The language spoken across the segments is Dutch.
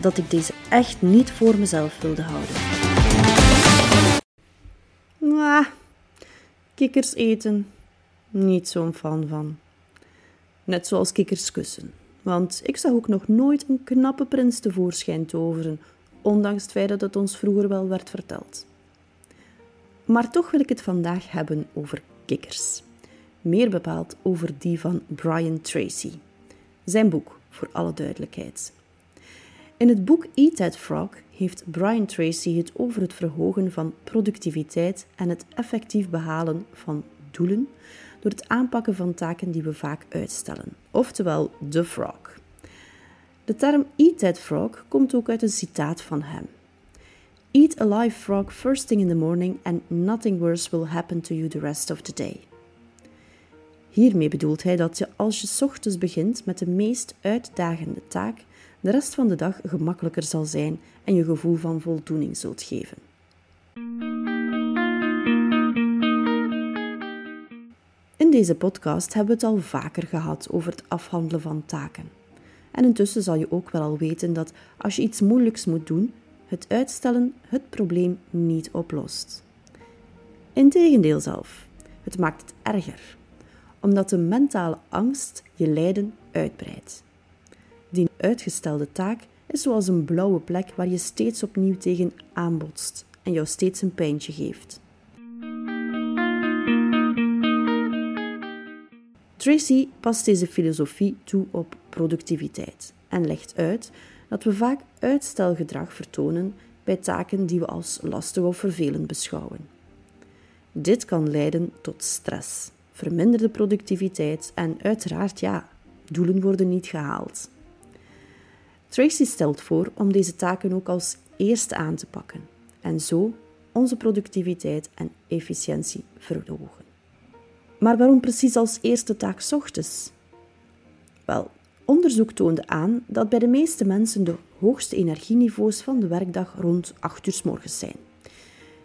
dat ik deze echt niet voor mezelf wilde houden. Kikkers eten. Niet zo'n fan van. Net zoals kikkers kussen. Want ik zag ook nog nooit een knappe prins tevoorschijn toveren, ondanks het feit dat het ons vroeger wel werd verteld. Maar toch wil ik het vandaag hebben over kikkers. Meer bepaald over die van Brian Tracy. Zijn boek, voor alle duidelijkheid. In het boek Eat That Frog heeft Brian Tracy het over het verhogen van productiviteit en het effectief behalen van doelen door het aanpakken van taken die we vaak uitstellen, oftewel de frog. De term Eat That Frog komt ook uit een citaat van hem. Eat a live frog first thing in the morning and nothing worse will happen to you the rest of the day. Hiermee bedoelt hij dat je als je ochtends begint met de meest uitdagende taak, de rest van de dag gemakkelijker zal zijn en je gevoel van voldoening zult geven. In deze podcast hebben we het al vaker gehad over het afhandelen van taken. En intussen zal je ook wel al weten dat als je iets moeilijks moet doen, het uitstellen het probleem niet oplost. Integendeel zelf, het maakt het erger, omdat de mentale angst je lijden uitbreidt. Die uitgestelde taak is zoals een blauwe plek waar je steeds opnieuw tegen aanbotst en jou steeds een pijntje geeft. Tracy past deze filosofie toe op productiviteit en legt uit dat we vaak uitstelgedrag vertonen bij taken die we als lastig of vervelend beschouwen. Dit kan leiden tot stress, verminderde productiviteit en uiteraard ja, doelen worden niet gehaald. Tracy stelt voor om deze taken ook als eerste aan te pakken en zo onze productiviteit en efficiëntie verhogen. Maar waarom precies als eerste taak ochtends? Wel, onderzoek toonde aan dat bij de meeste mensen de hoogste energieniveaus van de werkdag rond 8 uur s morgens zijn.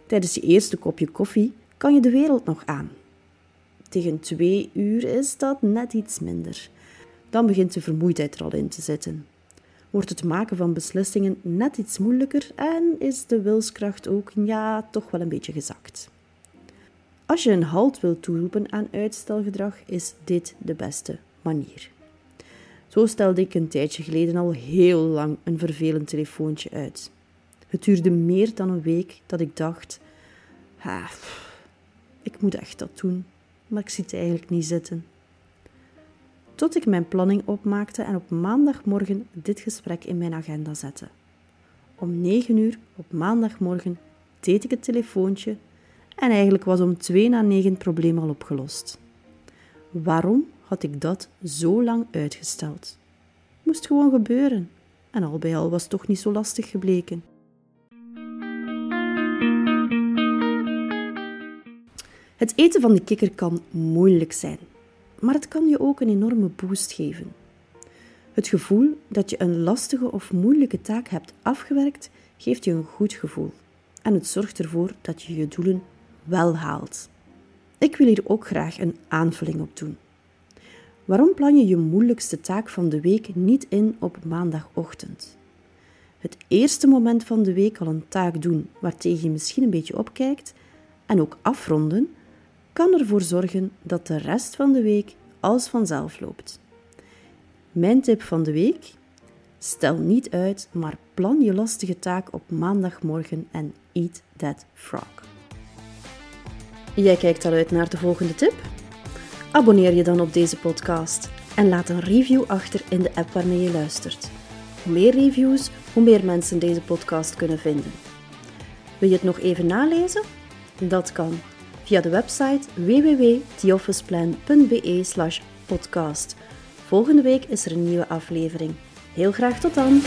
Tijdens je eerste kopje koffie kan je de wereld nog aan. Tegen 2 uur is dat net iets minder. Dan begint de vermoeidheid er al in te zitten wordt het maken van beslissingen net iets moeilijker en is de wilskracht ook ja, toch wel een beetje gezakt. Als je een halt wilt toeroepen aan uitstelgedrag, is dit de beste manier. Zo stelde ik een tijdje geleden al heel lang een vervelend telefoontje uit. Het duurde meer dan een week dat ik dacht: ah, ik moet echt dat doen, maar ik zie het eigenlijk niet zitten tot ik mijn planning opmaakte en op maandagmorgen dit gesprek in mijn agenda zette. Om 9 uur op maandagmorgen deed ik het telefoontje en eigenlijk was om 2 na 9 het probleem al opgelost. Waarom had ik dat zo lang uitgesteld? Moest gewoon gebeuren en al bij al was het toch niet zo lastig gebleken. Het eten van de kikker kan moeilijk zijn maar het kan je ook een enorme boost geven. Het gevoel dat je een lastige of moeilijke taak hebt afgewerkt, geeft je een goed gevoel. En het zorgt ervoor dat je je doelen wel haalt. Ik wil hier ook graag een aanvulling op doen. Waarom plan je je moeilijkste taak van de week niet in op maandagochtend? Het eerste moment van de week al een taak doen waartegen je misschien een beetje opkijkt en ook afronden, kan ervoor zorgen dat de rest van de week als vanzelf loopt. Mijn tip van de week: Stel niet uit, maar plan je lastige taak op maandagmorgen en eat that frog. Jij kijkt al uit naar de volgende tip? Abonneer je dan op deze podcast en laat een review achter in de app waarmee je luistert. Hoe meer reviews, hoe meer mensen deze podcast kunnen vinden. Wil je het nog even nalezen? Dat kan via de website www.theofficeplan.be/podcast. Volgende week is er een nieuwe aflevering. Heel graag tot dan!